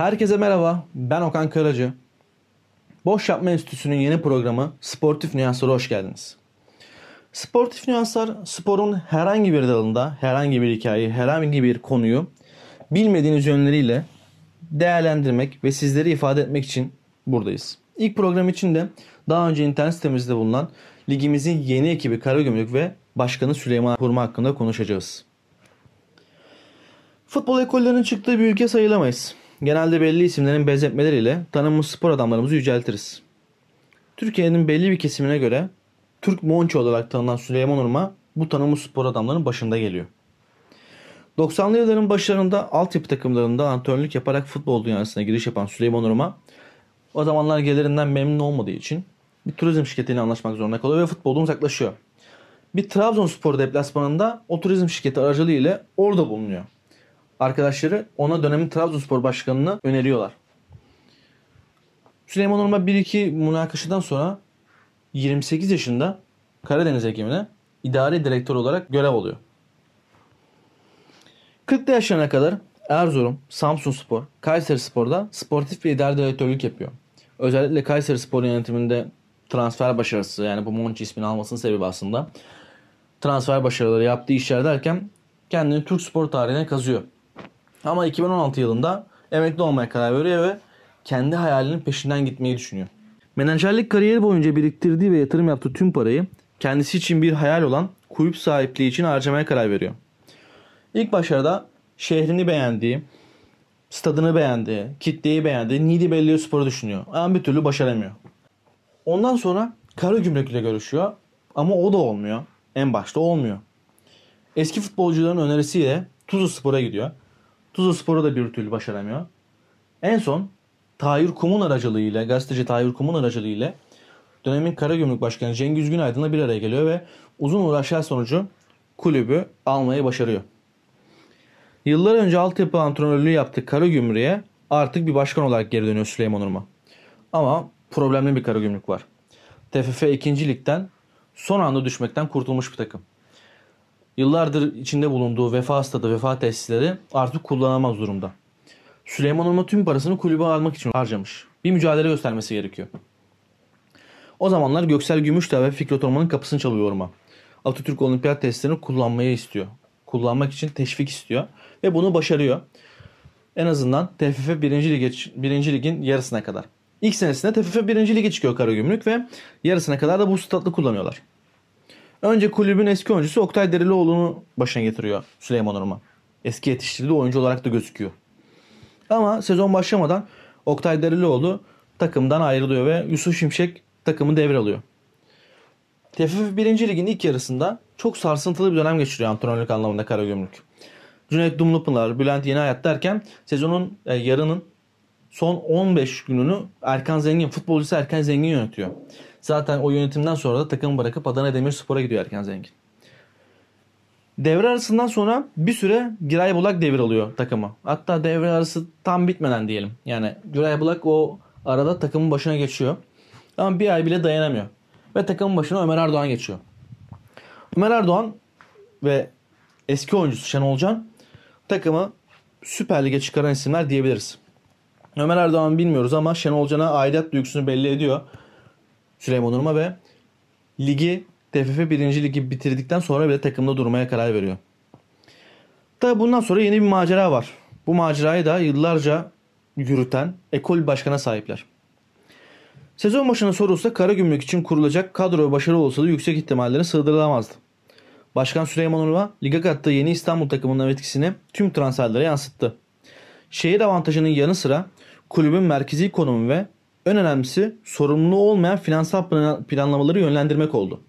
Herkese merhaba, ben Okan Karacı. Boş Yapma Enstitüsü'nün yeni programı Sportif Nüanslara hoş geldiniz. Sportif nüanslar, sporun herhangi bir dalında, herhangi bir hikayeyi, herhangi bir konuyu bilmediğiniz yönleriyle değerlendirmek ve sizleri ifade etmek için buradayız. İlk program için de daha önce internet sitemizde bulunan ligimizin yeni ekibi Karagümrük ve Başkanı Süleyman Hurma hakkında konuşacağız. Futbol ekollerinin çıktığı bir ülke sayılamayız. Genelde belli isimlerin benzetmeleriyle tanınmış spor adamlarımızı yüceltiriz. Türkiye'nin belli bir kesimine göre Türk Monço olarak tanınan Süleyman Urma bu tanınmış spor adamlarının başında geliyor. 90'lı yılların başlarında altyapı takımlarında antrenörlük yaparak futbol dünyasına giriş yapan Süleyman Urma o zamanlar gelirinden memnun olmadığı için bir turizm şirketiyle anlaşmak zorunda kalıyor ve futboldan uzaklaşıyor. Bir Trabzonspor deplasmanında o turizm şirketi aracılığıyla orada bulunuyor. Arkadaşları ona dönemin Trabzonspor başkanını öneriyorlar. Süleyman Urma 1-2 münakaşadan sonra 28 yaşında Karadeniz ekimine idari direktör olarak görev alıyor. 40'lı yaşlarına kadar Erzurum, Samsun Spor, Kayseri Spor'da sportif ve idari direktörlük yapıyor. Özellikle Kayseri Spor yönetiminde transfer başarısı yani bu Monchi ismini almasının sebebi aslında transfer başarıları yaptığı işler derken kendini Türk spor tarihine kazıyor. Ama 2016 yılında emekli olmaya karar veriyor ve kendi hayalinin peşinden gitmeyi düşünüyor. Menajerlik kariyeri boyunca biriktirdiği ve yatırım yaptığı tüm parayı kendisi için bir hayal olan kulüp sahipliği için harcamaya karar veriyor. İlk başlarda şehrini beğendiği, stadını beğendiği, kitleyi beğendiği Nidi Belliye Spor'u düşünüyor. Ama bir türlü başaramıyor. Ondan sonra Karagümrük ile görüşüyor ama o da olmuyor. En başta olmuyor. Eski futbolcuların önerisiyle Tuzlu Spor'a gidiyor. Tuzlu Spor'u da bir türlü başaramıyor. En son Tahir Kum'un aracılığıyla, gazeteci Tahir Kum'un aracılığıyla dönemin Karagümrük Başkanı Cengiz Günaydın'la bir araya geliyor ve uzun uğraşlar sonucu kulübü almayı başarıyor. Yıllar önce altyapı antrenörlüğü yaptığı Karagümrük'e artık bir başkan olarak geri dönüyor Süleyman Urma. Ama problemli bir Karagümrük var. TFF 2. Lig'den son anda düşmekten kurtulmuş bir takım. Yıllardır içinde bulunduğu vefa stadı, vefa tesisleri artık kullanamaz durumda. Süleyman Urma tüm parasını kulübe almak için harcamış. Bir mücadele göstermesi gerekiyor. O zamanlar Göksel Gümüşdağ ve Fikret Orman'ın kapısını çalıyor Orman. Atatürk Olimpiyat testlerini kullanmayı istiyor. Kullanmak için teşvik istiyor. Ve bunu başarıyor. En azından TFF 1. Lige, 1. Lig'in yarısına kadar. İlk senesinde TFF 1. Lige çıkıyor Karagümrük ve yarısına kadar da bu statlı kullanıyorlar. Önce kulübün eski oyuncusu Oktay Derilioğlu'nu başına getiriyor Süleyman Orman. Eski yetiştirdiği oyuncu olarak da gözüküyor. Ama sezon başlamadan Oktay Derilioğlu takımdan ayrılıyor ve Yusuf Şimşek takımı devralıyor. TFF 1. Lig'in ilk yarısında çok sarsıntılı bir dönem geçiriyor antrenörlük anlamında Karagümrük. Cüneyt Dumlupınar, Bülent Yeniyayat derken sezonun e, yarının son 15 gününü Erkan Zengin, futbolcusu Erkan Zengin yönetiyor. Zaten o yönetimden sonra da takımı bırakıp Adana Demirspor'a gidiyor Erkan Zengin. Devre arasından sonra bir süre Giray Bulak devir alıyor takımı. Hatta devre arası tam bitmeden diyelim. Yani Giray Bulak o arada takımın başına geçiyor. Ama bir ay bile dayanamıyor. Ve takımın başına Ömer Erdoğan geçiyor. Ömer Erdoğan ve eski oyuncusu Şenol Can takımı Süper Lig'e çıkaran isimler diyebiliriz. Ömer Erdoğan bilmiyoruz ama Şenol Can'a aidat duygusunu belli ediyor Süleyman Urma ve ligi TFF 1. Ligi bitirdikten sonra bile takımda durmaya karar veriyor. Tabi bundan sonra yeni bir macera var. Bu macerayı da yıllarca yürüten ekol başkana sahipler. Sezon başına sorulsa Karagümrük için kurulacak kadro başarı olsa da yüksek ihtimallerini sığdırılamazdı. Başkan Süleyman Urma lige kattığı yeni İstanbul takımının etkisini tüm transferlere yansıttı. Şehir avantajının yanı sıra kulübün merkezi konumu ve en önemlisi sorumluluğu olmayan finansal planlamaları yönlendirmek oldu.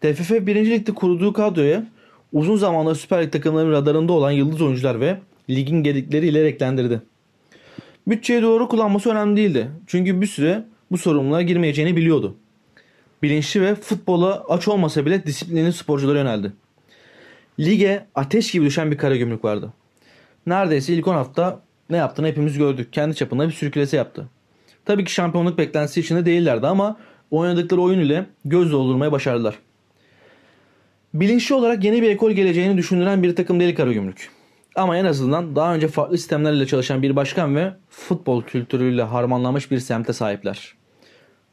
TFF 1. Lig'de kurduğu kadroya uzun zamandır Süper Lig takımlarının radarında olan yıldız oyuncular ve ligin gedikleriyle renklendirdi. Bütçeyi doğru kullanması önemli değildi. Çünkü bir süre bu sorumluluğa girmeyeceğini biliyordu. Bilinçli ve futbola aç olmasa bile disiplinli sporculara yöneldi. Lige ateş gibi düşen bir kara gümrük vardı. Neredeyse ilk 10 hafta ne yaptığını hepimiz gördük. Kendi çapında bir sürüklese yaptı. Tabii ki şampiyonluk beklentisi içinde değillerdi ama oynadıkları oyun ile göz doldurmaya başardılar. Bilinçli olarak yeni bir ekol geleceğini düşündüren bir takım değil Karagümrük. Ama en azından daha önce farklı sistemlerle çalışan bir başkan ve futbol kültürüyle harmanlanmış bir semte sahipler.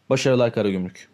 Başarılar Karagümrük.